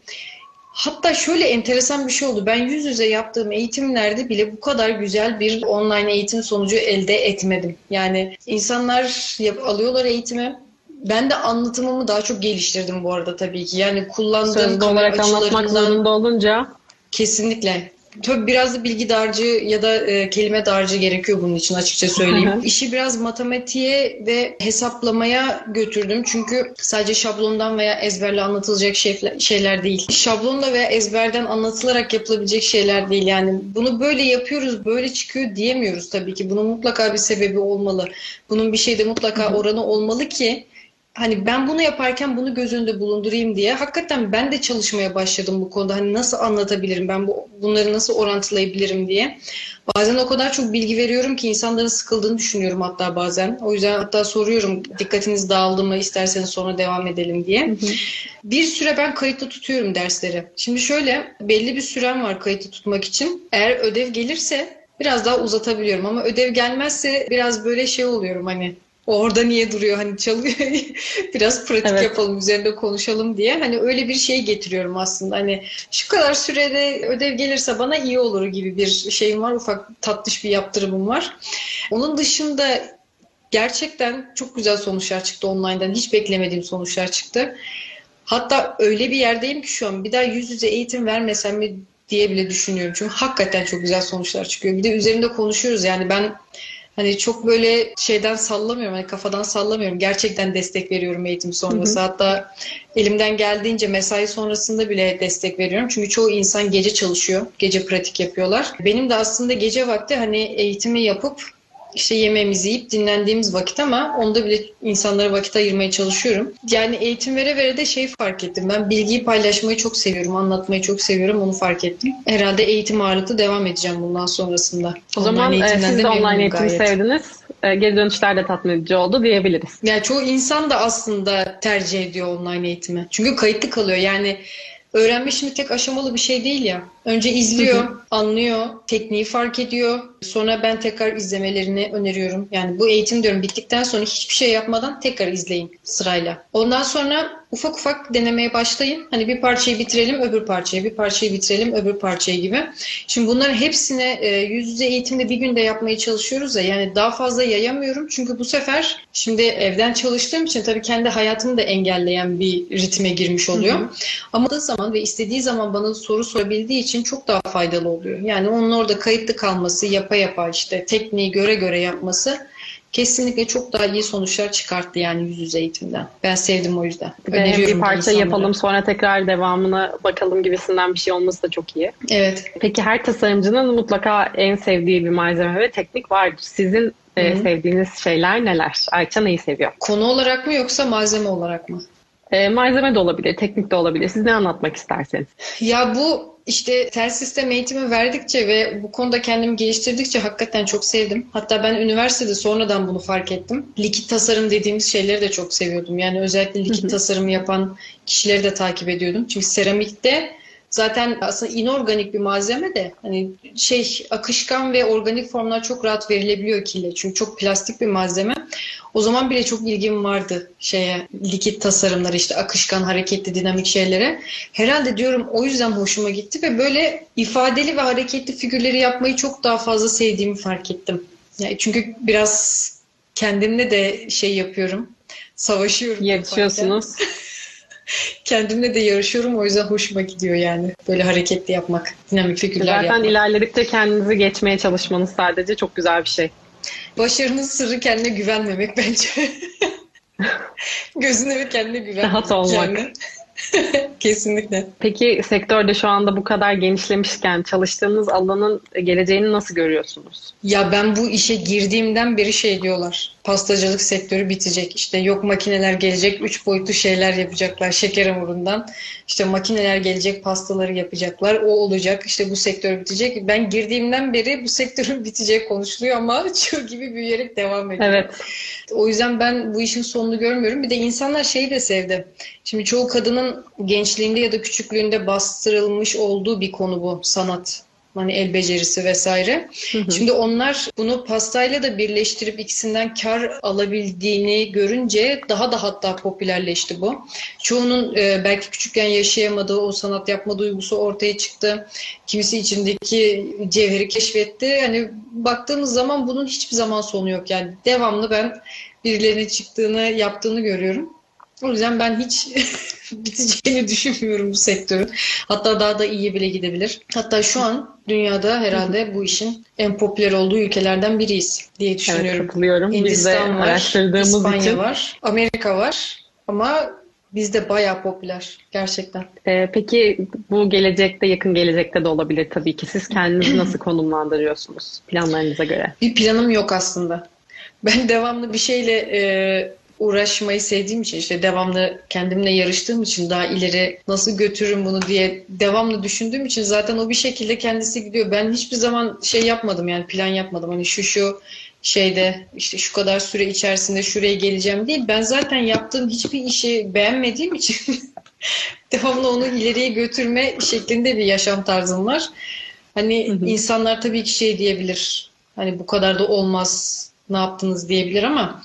Speaker 2: Hatta şöyle enteresan bir şey oldu. Ben yüz yüze yaptığım eğitimlerde bile bu kadar güzel bir online eğitim sonucu elde etmedim. Yani insanlar alıyorlar eğitimi. Ben de anlatımımı daha çok geliştirdim bu arada tabii ki. Yani kullandığım
Speaker 3: Sözlü olarak anlatmak zorunda olunca
Speaker 2: Kesinlikle. Tabii biraz da bilgi dağarcığı ya da e, kelime dağarcığı gerekiyor bunun için açıkça söyleyeyim. İşi biraz matematiğe ve hesaplamaya götürdüm. Çünkü sadece şablondan veya ezberle anlatılacak şeyler, şeyler değil. Şablonla veya ezberden anlatılarak yapılabilecek şeyler değil. Yani bunu böyle yapıyoruz, böyle çıkıyor diyemiyoruz tabii ki. Bunun mutlaka bir sebebi olmalı. Bunun bir şeyde mutlaka oranı olmalı ki hani ben bunu yaparken bunu göz önünde bulundurayım diye hakikaten ben de çalışmaya başladım bu konuda. Hani nasıl anlatabilirim ben bu, bunları nasıl orantılayabilirim diye. Bazen o kadar çok bilgi veriyorum ki insanların sıkıldığını düşünüyorum hatta bazen. O yüzden hatta soruyorum dikkatiniz dağıldı mı isterseniz sonra devam edelim diye. Bir süre ben kayıtlı tutuyorum dersleri. Şimdi şöyle belli bir sürem var kayıtlı tutmak için. Eğer ödev gelirse biraz daha uzatabiliyorum ama ödev gelmezse biraz böyle şey oluyorum hani orada niye duruyor hani çalıyor <laughs> biraz pratik
Speaker 3: Evet.
Speaker 2: yapalım üzerinde konuşalım diye hani öyle bir şey getiriyorum aslında hani şu kadar sürede ödev gelirse bana iyi olur gibi bir şeyim var ufak tatlış bir yaptırımım var. Onun dışında gerçekten çok güzel sonuçlar çıktı online'dan hiç beklemediğim sonuçlar çıktı. Hatta öyle bir yerdeyim ki şu an bir daha yüz yüze eğitim vermesem mi diye bile düşünüyorum. Çünkü hakikaten çok güzel sonuçlar çıkıyor. Bir de üzerinde konuşuyoruz yani ben hani çok böyle şeyden sallamıyorum hani kafadan sallamıyorum. Gerçekten destek veriyorum eğitim sonrası. Hatta elimden geldiğince mesai sonrasında bile destek veriyorum. Çünkü çoğu insan gece çalışıyor. Gece pratik yapıyorlar. Benim de aslında gece vakti hani eğitimi yapıp işte yemeğimizi yiyip dinlendiğimiz vakit ama onda bile insanlara vakit ayırmaya çalışıyorum. Yani eğitim vere vere de şey fark ettim. Ben bilgiyi paylaşmayı çok seviyorum, anlatmayı çok seviyorum. Onu fark ettim. Herhalde eğitim ağırlıklı devam edeceğim bundan sonrasında.
Speaker 3: o zaman e, siz de online eğitimi
Speaker 2: gayet.
Speaker 3: sevdiniz. E, geri dönüşler de tatmin edici oldu diyebiliriz.
Speaker 2: Yani çoğu insan da aslında tercih ediyor online eğitimi. Çünkü kayıtlı kalıyor. Yani öğrenme şimdi tek aşamalı bir şey değil ya. Önce izliyor, anlıyor, tekniği fark ediyor. Sonra ben tekrar izlemelerini öneriyorum. Yani bu eğitim diyorum bittikten sonra hiçbir şey yapmadan tekrar izleyin sırayla. Ondan sonra ufak ufak denemeye başlayın. Hani bir parçayı bitirelim öbür parçayı, bir parçayı bitirelim öbür parçayı gibi. Şimdi bunların hepsini e, yüz yüze eğitimde bir günde yapmaya çalışıyoruz ya yani daha fazla yayamıyorum. Çünkü bu sefer şimdi evden çalıştığım için tabii kendi hayatımı da engelleyen bir ritme girmiş oluyor. Hı hı. Ama da zaman ve istediği zaman bana soru sorabildiği için çok daha faydalı oluyor. Yani onun orada kayıtlı kalması, yapa yapa işte tekniği göre göre yapması kesinlikle çok daha iyi sonuçlar çıkarttı yani yüz yüze eğitimden. Ben sevdim o yüzden.
Speaker 3: Öneriyorum bir parça yapalım sonra tekrar devamına bakalım gibisinden bir şey olması da çok iyi.
Speaker 2: Evet.
Speaker 3: Peki her tasarımcının mutlaka en sevdiği bir malzeme ve teknik vardır. Sizin e, sevdiğiniz şeyler neler? Ayça neyi seviyor?
Speaker 2: Konu olarak mı yoksa malzeme olarak mı?
Speaker 3: E, malzeme de olabilir, teknik de olabilir. Siz ne anlatmak isterseniz?
Speaker 2: Ya bu işte ters sistem eğitimi verdikçe ve bu konuda kendimi geliştirdikçe hakikaten çok sevdim. Hatta ben üniversitede sonradan bunu fark ettim. Likit tasarım dediğimiz şeyleri de çok seviyordum. Yani özellikle likit tasarımı yapan kişileri de takip ediyordum. Çünkü seramikte zaten aslında inorganik bir malzeme de hani şey akışkan ve organik formlar çok rahat verilebiliyor kille. Çünkü çok plastik bir malzeme. O zaman bile çok ilgim vardı şeye likit tasarımları işte akışkan hareketli dinamik şeylere. Herhalde diyorum o yüzden hoşuma gitti ve böyle ifadeli ve hareketli figürleri yapmayı çok daha fazla sevdiğimi fark ettim. Yani çünkü biraz kendimle de şey yapıyorum. Savaşıyorum.
Speaker 3: Yarışıyorsunuz. <laughs> <laughs>
Speaker 2: kendimle de yarışıyorum. O yüzden hoşuma gidiyor yani. Böyle hareketli yapmak, dinamik figürler
Speaker 3: Zaten
Speaker 2: yapmak.
Speaker 3: Zaten ilerledikçe kendinizi geçmeye çalışmanız sadece çok güzel bir şey.
Speaker 2: Başarının sırrı kendine güvenmemek bence. <laughs> Gözüne ve kendine güvenmemek.
Speaker 3: Rahat olmak.
Speaker 2: Yani. <laughs> Kesinlikle.
Speaker 3: Peki sektörde şu anda bu kadar genişlemişken çalıştığınız alanın geleceğini nasıl görüyorsunuz?
Speaker 2: Ya ben bu işe girdiğimden beri şey diyorlar. Pastacılık sektörü bitecek. İşte yok makineler gelecek, üç boyutlu şeyler yapacaklar şeker hamurundan. İşte makineler gelecek, pastaları yapacaklar. O olacak. İşte bu sektör bitecek. Ben girdiğimden beri bu sektörün <laughs> biteceği konuşuluyor ama <laughs> çığ gibi büyüyerek devam ediyor.
Speaker 3: Evet.
Speaker 2: O yüzden ben bu işin sonunu görmüyorum. Bir de insanlar şeyi de sevdi. Şimdi çoğu kadının gençliğinde ya da küçüklüğünde bastırılmış olduğu bir konu bu sanat. Hani el becerisi vesaire. Hı hı. Şimdi onlar bunu pastayla da birleştirip ikisinden kar alabildiğini görünce daha da hatta popülerleşti bu. Çoğunun e, belki küçükken yaşayamadığı o sanat yapma duygusu ortaya çıktı. Kimisi içindeki cevheri keşfetti. Hani baktığımız zaman bunun hiçbir zaman sonu yok. Yani devamlı ben birilerinin çıktığını, yaptığını görüyorum. O yüzden ben hiç <laughs> biteceğini düşünmüyorum bu sektörün. Hatta daha da iyi bile gidebilir. Hatta şu an dünyada herhalde bu işin en popüler olduğu ülkelerden biriyiz diye düşünüyorum.
Speaker 3: Evet katılıyorum.
Speaker 2: Hindistan
Speaker 3: Biz de
Speaker 2: var, İspanya
Speaker 3: için.
Speaker 2: var, Amerika var ama bizde bayağı popüler gerçekten.
Speaker 3: Ee, peki bu gelecekte, yakın gelecekte de olabilir tabii ki. Siz kendinizi nasıl <clears throat> konumlandırıyorsunuz planlarınıza göre?
Speaker 2: Bir planım yok aslında. Ben devamlı bir şeyle e, uğraşmayı sevdiğim için işte devamlı kendimle yarıştığım için daha ileri nasıl götürürüm bunu diye devamlı düşündüğüm için zaten o bir şekilde kendisi gidiyor. Ben hiçbir zaman şey yapmadım yani plan yapmadım. Hani şu şu şeyde işte şu kadar süre içerisinde şuraya geleceğim değil. Ben zaten yaptığım hiçbir işi beğenmediğim için <laughs> devamlı onu ileriye götürme şeklinde bir yaşam tarzım var. Hani hı hı. insanlar tabii ki şey diyebilir. Hani bu kadar da olmaz. Ne yaptınız diyebilir ama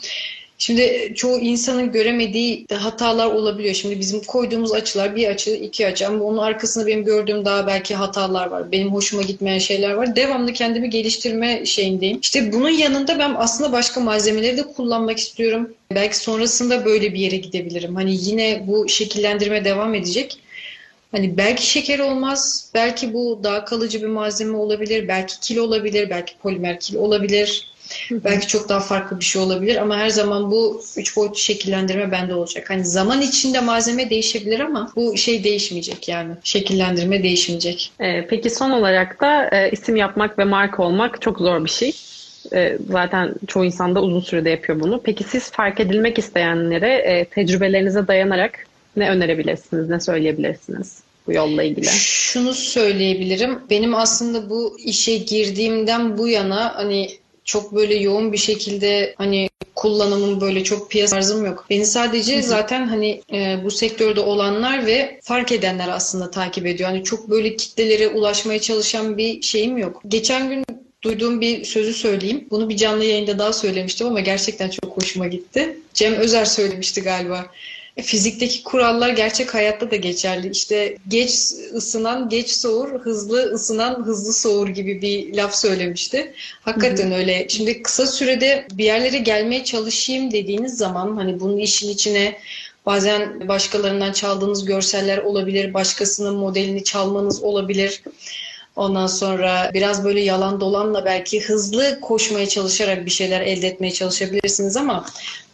Speaker 2: Şimdi çoğu insanın göremediği hatalar olabiliyor. Şimdi bizim koyduğumuz açılar bir açı, iki açı ama onun arkasında benim gördüğüm daha belki hatalar var. Benim hoşuma gitmeyen şeyler var. Devamlı kendimi geliştirme şeyindeyim. İşte bunun yanında ben aslında başka malzemeleri de kullanmak istiyorum. Belki sonrasında böyle bir yere gidebilirim. Hani yine bu şekillendirme devam edecek. Hani belki şeker olmaz, belki bu daha kalıcı bir malzeme olabilir, belki kil olabilir, belki polimer kil olabilir. Belki çok daha farklı bir şey olabilir ama her zaman bu üç boyutlu şekillendirme bende olacak. Hani zaman içinde malzeme değişebilir ama bu şey değişmeyecek yani. Şekillendirme değişmeyecek.
Speaker 3: Ee, peki son olarak da e, isim yapmak ve marka olmak çok zor bir şey. E, zaten çoğu insan da uzun sürede yapıyor bunu. Peki siz fark edilmek isteyenlere e, tecrübelerinize dayanarak ne önerebilirsiniz, ne söyleyebilirsiniz? bu yolla ilgili?
Speaker 2: Şunu söyleyebilirim. Benim aslında bu işe girdiğimden bu yana hani çok böyle yoğun bir şekilde hani kullanımım böyle çok piyasa tarzım yok. Beni sadece zaten hani e, bu sektörde olanlar ve fark edenler aslında takip ediyor. Hani çok böyle kitlelere ulaşmaya çalışan bir şeyim yok. Geçen gün duyduğum bir sözü söyleyeyim. Bunu bir canlı yayında daha söylemiştim ama gerçekten çok hoşuma gitti. Cem Özer söylemişti galiba. E, fizikteki kurallar gerçek hayatta da geçerli. İşte geç ısınan geç soğur, hızlı ısınan hızlı soğur gibi bir laf söylemişti. Hakikaten Hı-hı. öyle. Şimdi kısa sürede bir yerlere gelmeye çalışayım dediğiniz zaman hani bunun işin içine bazen başkalarından çaldığınız görseller olabilir, başkasının modelini çalmanız olabilir. Ondan sonra biraz böyle yalan dolanla belki hızlı koşmaya çalışarak bir şeyler elde etmeye çalışabilirsiniz ama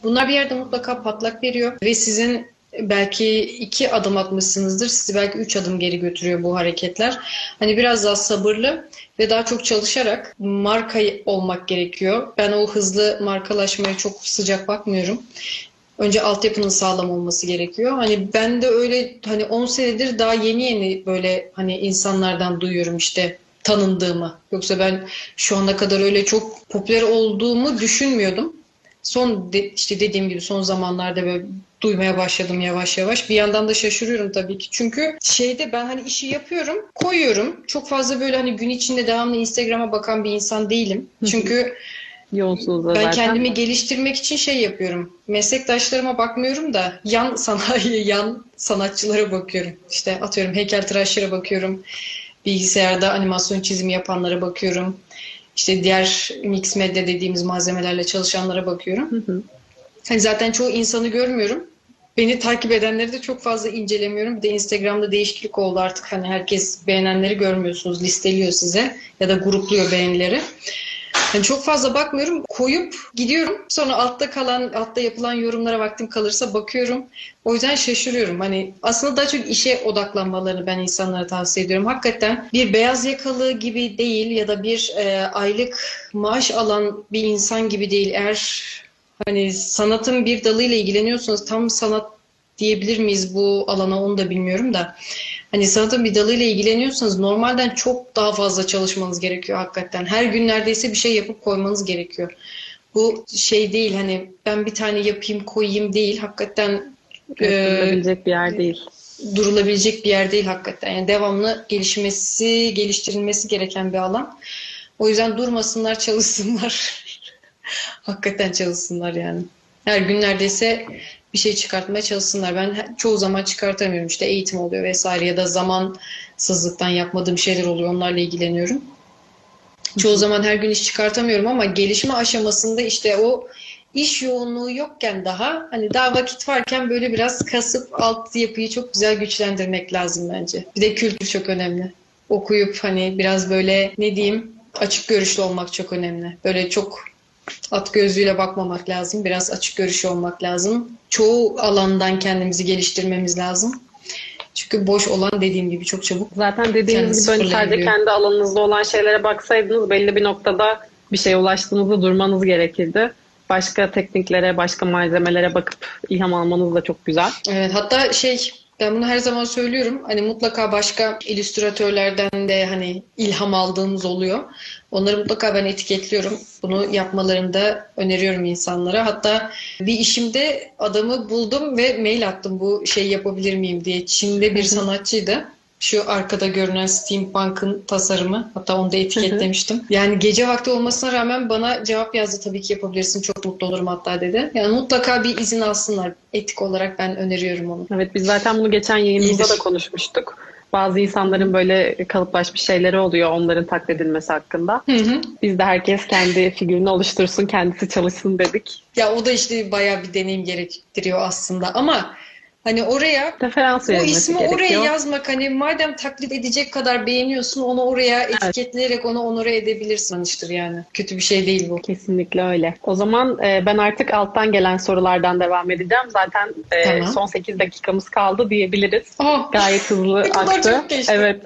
Speaker 2: bunlar bir yerde mutlaka patlak veriyor ve sizin belki iki adım atmışsınızdır. Sizi belki üç adım geri götürüyor bu hareketler. Hani biraz daha sabırlı ve daha çok çalışarak marka olmak gerekiyor. Ben o hızlı markalaşmaya çok sıcak bakmıyorum önce altyapının sağlam olması gerekiyor. Hani ben de öyle hani 10 senedir daha yeni yeni böyle hani insanlardan duyuyorum işte tanındığımı. Yoksa ben şu ana kadar öyle çok popüler olduğumu düşünmüyordum. Son de, işte dediğim gibi son zamanlarda böyle duymaya başladım yavaş yavaş. Bir yandan da şaşırıyorum tabii ki. Çünkü şeyde ben hani işi yapıyorum, koyuyorum. Çok fazla böyle hani gün içinde devamlı Instagram'a bakan bir insan değilim. Çünkü
Speaker 3: Yolsuzluğu
Speaker 2: ben
Speaker 3: zaten.
Speaker 2: kendimi geliştirmek için şey yapıyorum. Meslektaşlarıma bakmıyorum da yan <laughs> sanayi, yan sanatçılara bakıyorum. İşte atıyorum heykeltıraşlara bakıyorum. Bilgisayarda animasyon çizimi yapanlara bakıyorum. İşte diğer mix medya dediğimiz malzemelerle çalışanlara bakıyorum. Hı hı. Hani zaten çoğu insanı görmüyorum. Beni takip edenleri de çok fazla incelemiyorum. Bir de Instagram'da değişiklik oldu artık. Hani herkes beğenenleri görmüyorsunuz. Listeliyor size ya da grupluyor beğenileri. Yani çok fazla bakmıyorum. Koyup gidiyorum. Sonra altta kalan, altta yapılan yorumlara vaktim kalırsa bakıyorum. O yüzden şaşırıyorum. Hani aslında daha çok işe odaklanmalarını ben insanlara tavsiye ediyorum. Hakikaten bir beyaz yakalı gibi değil ya da bir e, aylık maaş alan bir insan gibi değil. Eğer hani sanatın bir dalıyla ilgileniyorsanız tam sanat diyebilir miyiz bu alana onu da bilmiyorum da. Hani sanatın bir dalıyla ilgileniyorsanız normalden çok daha fazla çalışmanız gerekiyor hakikaten. Her gün neredeyse bir şey yapıp koymanız gerekiyor. Bu şey değil hani ben bir tane yapayım koyayım değil. Hakikaten
Speaker 3: durulabilecek e, bir yer değil.
Speaker 2: Durulabilecek bir yer değil hakikaten. Yani devamlı gelişmesi, geliştirilmesi gereken bir alan. O yüzden durmasınlar, çalışsınlar. <laughs> hakikaten çalışsınlar yani. Her gün neredeyse bir şey çıkartmaya çalışsınlar. Ben çoğu zaman çıkartamıyorum. İşte eğitim oluyor vesaire ya da zamansızlıktan yapmadığım şeyler oluyor. Onlarla ilgileniyorum. Çoğu zaman her gün iş çıkartamıyorum ama gelişme aşamasında işte o iş yoğunluğu yokken daha hani daha vakit varken böyle biraz kasıp alt yapıyı çok güzel güçlendirmek lazım bence. Bir de kültür çok önemli. Okuyup hani biraz böyle ne diyeyim açık görüşlü olmak çok önemli. Böyle çok at gözlüğüyle bakmamak lazım. Biraz açık görüşü olmak lazım. Çoğu alandan kendimizi geliştirmemiz lazım. Çünkü boş olan dediğim gibi çok çabuk.
Speaker 3: Zaten dediğiniz gibi hani sadece kendi alanınızda olan şeylere baksaydınız belli bir noktada bir şeye ulaştığınızda durmanız gerekirdi. Başka tekniklere, başka malzemelere bakıp ilham almanız da çok güzel.
Speaker 2: Evet hatta şey ben bunu her zaman söylüyorum. Hani mutlaka başka illüstratörlerden de hani ilham aldığımız oluyor. Onları mutlaka ben etiketliyorum. Bunu yapmalarını da öneriyorum insanlara. Hatta bir işimde adamı buldum ve mail attım bu şey yapabilir miyim diye. Çin'de bir <laughs> sanatçıydı. Şu arkada görünen steampunk'ın tasarımı. Hatta onu da etiketlemiştim. Yani gece vakti olmasına rağmen bana cevap yazdı tabii ki yapabilirsin. Çok mutlu olurum hatta dedi. Yani mutlaka bir izin alsınlar. Etik olarak ben öneriyorum onu.
Speaker 3: Evet biz zaten bunu geçen yayınımızda da konuşmuştuk. Bazı insanların böyle kalıplaşmış şeyleri oluyor onların taklit edilmesi hakkında. Hı hı. Biz de herkes kendi figürünü oluştursun, kendisi çalışsın dedik.
Speaker 2: Ya o da işte bayağı bir deneyim gerektiriyor aslında ama Hani oraya
Speaker 3: Referans
Speaker 2: o ismi gerekiyor. oraya yazmak hani madem taklit edecek kadar beğeniyorsun onu oraya evet. etiketleyerek onu onore edebilirsin işte yani. Kötü bir şey değil bu.
Speaker 3: Kesinlikle öyle. O zaman e, ben artık alttan gelen sorulardan devam edeceğim. Zaten e, tamam. son 8 dakikamız kaldı diyebiliriz. Oh. Gayet hızlı aktı. Evet.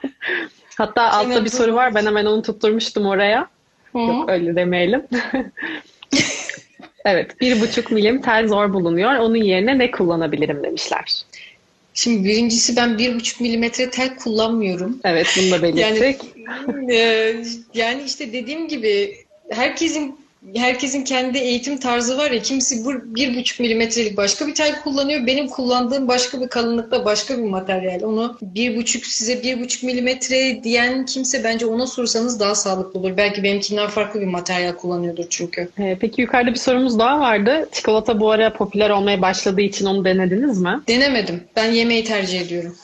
Speaker 3: <laughs> Hatta altta bir soru var. Ben hemen onu tutturmuştum oraya. Hı. Yok öyle demeyelim. <laughs> Evet, bir buçuk milim tel zor bulunuyor. Onun yerine ne kullanabilirim demişler.
Speaker 2: Şimdi birincisi ben bir buçuk milimetre tel kullanmıyorum.
Speaker 3: Evet, bunu da <laughs> belirttik.
Speaker 2: Yani, e, yani işte dediğim gibi herkesin herkesin kendi eğitim tarzı var ya kimisi bu bir buçuk milimetrelik başka bir tel kullanıyor. Benim kullandığım başka bir kalınlıkta başka bir materyal. Onu bir buçuk size bir buçuk milimetre diyen kimse bence ona sorsanız daha sağlıklı olur. Belki benimkinden farklı bir materyal kullanıyordur çünkü.
Speaker 3: Ee, peki yukarıda bir sorumuz daha vardı. Çikolata bu ara popüler olmaya başladığı için onu denediniz mi?
Speaker 2: Denemedim. Ben yemeği tercih ediyorum.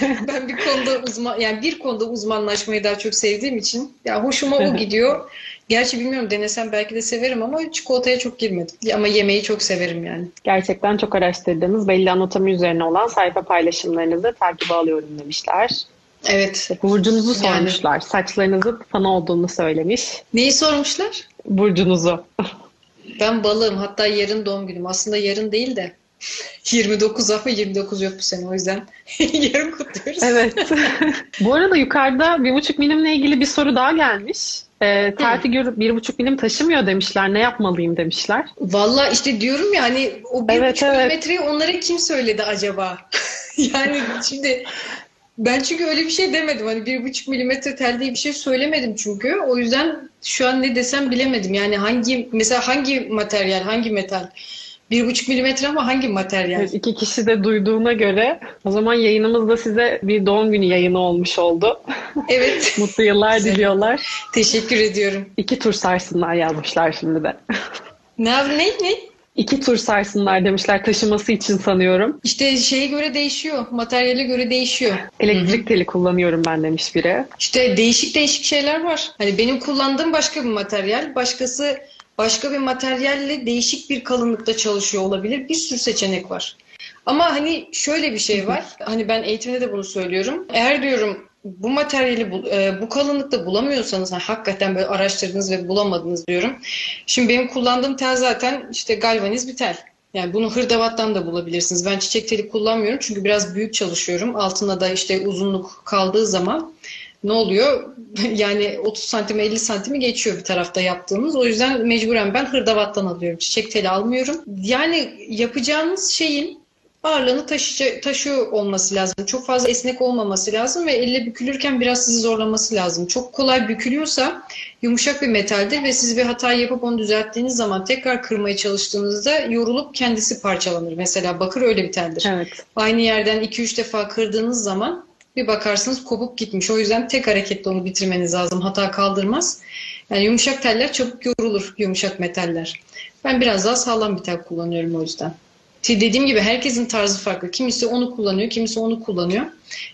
Speaker 2: <laughs> ben bir konuda uzman yani bir konuda uzmanlaşmayı daha çok sevdiğim için ya hoşuma o <laughs> gidiyor. Gerçi bilmiyorum denesem belki de severim ama çikolataya çok girmedim. Ama yemeği çok severim yani.
Speaker 3: Gerçekten çok araştırdığınız belli anatomi üzerine olan sayfa paylaşımlarınızı takibe alıyorum demişler.
Speaker 2: Evet.
Speaker 3: Burcunuzu
Speaker 2: Yani.
Speaker 3: sormuşlar. Saçlarınızın fan olduğunu söylemiş.
Speaker 2: Neyi sormuşlar?
Speaker 3: Burcunuzu.
Speaker 2: Ben balığım. Hatta yarın doğum günüm. Aslında yarın değil de 29 ama 29 yok bu sene. O yüzden <laughs> yarın kutluyoruz.
Speaker 3: Evet. <laughs> Bu arada yukarıda bir buçuk milimle ilgili bir soru daha gelmiş. Ee, tel figür bir buçuk milim taşımıyor demişler. Ne yapmalıyım demişler.
Speaker 2: Valla işte diyorum ya hani o bir
Speaker 3: Evet,
Speaker 2: buçuk
Speaker 3: evet.
Speaker 2: milimetreyi onlara kim söyledi acaba? <laughs> yani şimdi ben çünkü öyle bir şey demedim. Hani bir buçuk milimetre tel diye bir şey söylemedim çünkü. O yüzden şu an ne desem bilemedim. Yani hangi mesela hangi materyal, hangi metal? Bir buçuk milimetre ama hangi materyal?
Speaker 3: Evet, iki kişi de duyduğuna göre o zaman yayınımız da size bir doğum günü yayını olmuş oldu.
Speaker 2: Evet. <laughs>
Speaker 3: Mutlu yıllar
Speaker 2: Güzel.
Speaker 3: diliyorlar.
Speaker 2: Teşekkür ediyorum.
Speaker 3: İki tur sarsınlar yazmışlar şimdi de.
Speaker 2: Ne ne ne?
Speaker 3: İki tur sarsınlar demişler taşıması için sanıyorum.
Speaker 2: İşte şeye göre değişiyor. Materyale göre değişiyor.
Speaker 3: Elektrik teli kullanıyorum ben demiş biri.
Speaker 2: İşte değişik değişik şeyler var. Hani benim kullandığım başka bir materyal, başkası başka bir materyalle değişik bir kalınlıkta çalışıyor olabilir. Bir sürü seçenek var. Ama hani şöyle bir şey var. Hani ben eğitimde de bunu söylüyorum. Eğer diyorum bu materyali bu, e, bu kalınlıkta bulamıyorsanız hani hakikaten böyle araştırdınız ve bulamadınız diyorum. Şimdi benim kullandığım tel zaten işte galvaniz bir tel. Yani bunu hırdavattan da bulabilirsiniz. Ben çiçek teli kullanmıyorum çünkü biraz büyük çalışıyorum. Altına da işte uzunluk kaldığı zaman ne oluyor? <laughs> Yani 30 santim 50 santimi geçiyor bir tarafta yaptığımız. O yüzden mecburen ben hırdavattan alıyorum. Çiçek teli almıyorum. Yani yapacağınız şeyin ağırlığını taşıca, taşıyor olması lazım. Çok fazla esnek olmaması lazım ve elle bükülürken biraz sizi zorlaması lazım. Çok kolay bükülüyorsa yumuşak bir metaldir ve siz bir hata yapıp onu düzelttiğiniz zaman tekrar kırmaya çalıştığınızda yorulup kendisi parçalanır. Mesela bakır öyle bir teldir.
Speaker 3: Evet.
Speaker 2: Aynı yerden 2-3 defa kırdığınız zaman bir bakarsınız kopup gitmiş. O yüzden tek hareketle onu bitirmeniz lazım. Hata kaldırmaz. Yani yumuşak teller çabuk yorulur. Yumuşak metaller. Ben biraz daha sağlam bir tel kullanıyorum o yüzden. Dediğim gibi herkesin tarzı farklı. Kimisi onu kullanıyor, kimisi onu kullanıyor.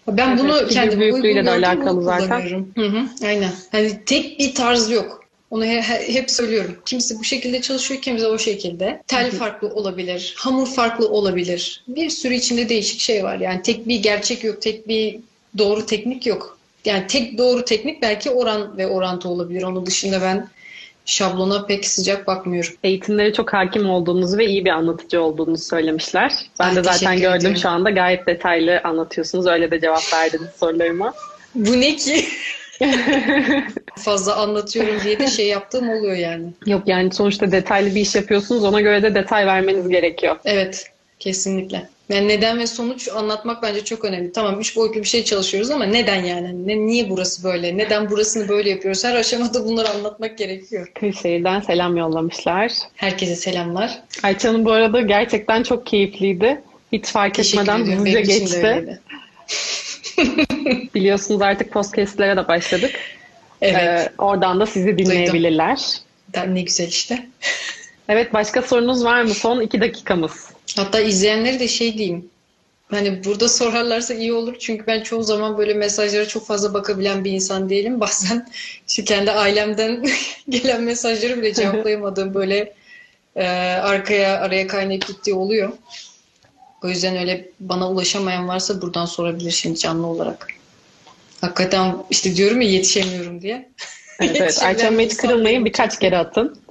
Speaker 2: Ben
Speaker 3: Evet,
Speaker 2: bunu kendime
Speaker 3: büyüklüğüyle de alakalı zaten.
Speaker 2: Hı hı, aynen. Hani tek bir tarz yok. Onu he- he- hep söylüyorum. Kimisi bu şekilde çalışıyor, kimisi o şekilde. Tel farklı olabilir, hamur farklı olabilir. Bir sürü içinde değişik şey var. Yani tek bir gerçek yok, tek bir doğru teknik yok. Yani tek doğru teknik belki oran ve orantı olabilir. Onun dışında ben şablona pek sıcak bakmıyorum.
Speaker 3: Eğitimlere çok hakim olduğunuzu ve iyi bir anlatıcı olduğunuzu söylemişler. Ben
Speaker 2: Ay,
Speaker 3: de zaten gördüm
Speaker 2: ediyorum.
Speaker 3: şu anda gayet detaylı anlatıyorsunuz. Öyle de cevap verdiniz sorularıma.
Speaker 2: Bu ne ki? <laughs> Fazla anlatıyorum diye de şey yaptığım oluyor yani.
Speaker 3: Yok yani sonuçta detaylı bir iş yapıyorsunuz. Ona göre de detay vermeniz gerekiyor.
Speaker 2: Evet, kesinlikle. Yani neden ve sonuç anlatmak bence çok önemli. Tamam üç boyutlu bir şey çalışıyoruz ama neden yani? Ne, niye burası böyle? Neden burasını böyle yapıyoruz? Her aşamada bunları anlatmak gerekiyor.
Speaker 3: Kırşehir'den selam yollamışlar.
Speaker 2: Herkese selamlar.
Speaker 3: Ayça'nın bu arada gerçekten çok keyifliydi. Hiç fark
Speaker 2: Teşekkür
Speaker 3: etmeden hızlıca geçti. <laughs> <laughs> Biliyorsunuz artık podcastlere de başladık.
Speaker 2: Evet.
Speaker 3: Ee, oradan da sizi dinleyebilirler.
Speaker 2: Ne güzel işte.
Speaker 3: Evet başka sorunuz var mı? Son iki dakikamız.
Speaker 2: Hatta izleyenleri de şey diyeyim. Hani burada <laughs> sorarlarsa iyi olur. Çünkü ben çoğu zaman böyle mesajlara çok fazla bakabilen bir insan değilim. <laughs> Bazen işte kendi ailemden <laughs> gelen mesajları bile cevaplayamadığım böyle e, arkaya araya kaynayıp gittiği oluyor. O yüzden öyle bana ulaşamayan varsa buradan sorabilir şimdi canlı olarak. Hakikaten işte diyorum ya yetişemiyorum diye.
Speaker 3: Evet, evet. Ayça kırılmayın
Speaker 2: değilim.
Speaker 3: birkaç kere atın.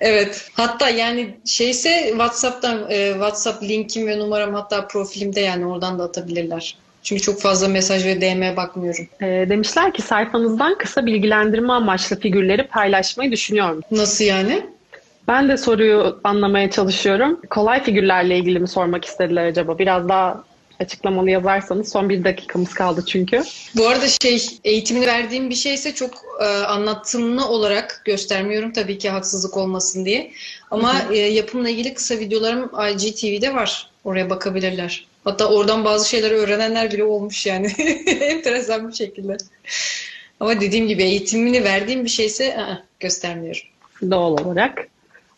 Speaker 2: Evet. Hatta yani şeyse WhatsApp'tan e, WhatsApp linkim ve numaram hatta profilimde yani oradan da atabilirler. Çünkü çok fazla mesaj ve DM bakmıyorum.
Speaker 3: Ee, demişler ki sayfanızdan kısa bilgilendirme amaçlı figürleri paylaşmayı düşünüyor musunuz?
Speaker 2: Nasıl yani?
Speaker 3: Ben de soruyu anlamaya çalışıyorum. Kolay figürlerle ilgili mi sormak istediler acaba? Biraz daha açıklamalı yazarsanız. Son bir dakikamız kaldı çünkü.
Speaker 2: Bu arada şey eğitimini verdiğim bir şeyse çok e, anlatımlı olarak göstermiyorum tabii ki haksızlık olmasın diye. Ama e, yapımla ilgili kısa videolarım IGTV'de var. Oraya bakabilirler. Hatta oradan bazı şeyleri öğrenenler bile olmuş yani. <laughs> Enteresan bir şekilde. Ama dediğim gibi eğitimini verdiğim bir şeyse ı-ı, göstermiyorum.
Speaker 3: Doğal olarak.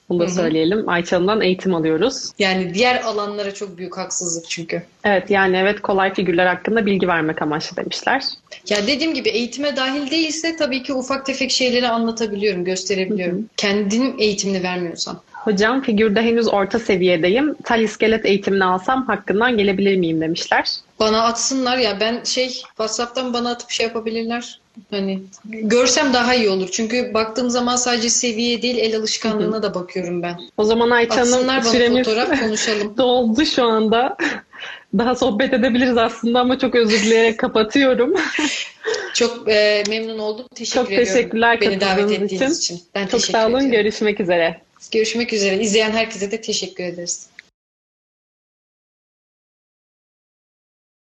Speaker 3: Bunu da söyleyelim. Ayça Hanım'dan eğitim alıyoruz.
Speaker 2: Yani diğer alanlara çok büyük haksızlık çünkü.
Speaker 3: Evet yani evet kolay figürler hakkında bilgi vermek amaçlı demişler.
Speaker 2: Ya dediğim gibi eğitime dahil değilse tabii ki ufak tefek şeyleri anlatabiliyorum, gösterebiliyorum. Kendim eğitimini vermiyorsam.
Speaker 3: Hocam figürde henüz orta seviyedeyim. Tal iskelet eğitimini alsam hakkından gelebilir miyim demişler.
Speaker 2: Bana atsınlar ya ben şey WhatsApp'tan bana atıp şey yapabilirler. Hani görsem daha iyi olur. Çünkü baktığım zaman sadece seviye değil el alışkanlığına da bakıyorum ben.
Speaker 3: O zaman Ayça Hanım süremiz
Speaker 2: fotoğraf <laughs> konuşalım.
Speaker 3: doldu şu anda. <laughs> Daha sohbet edebiliriz aslında ama çok özür dileyerek kapatıyorum. <laughs>
Speaker 2: Çok e, memnun oldum. Teşekkür
Speaker 3: Çok
Speaker 2: ediyorum.
Speaker 3: teşekkürler
Speaker 2: Beni davet ettiğiniz
Speaker 3: için.
Speaker 2: için. Ben
Speaker 3: Çok sağ olun.
Speaker 2: ediyorum.
Speaker 3: Görüşmek üzere.
Speaker 2: Görüşmek üzere. İzleyen herkese de teşekkür ederiz.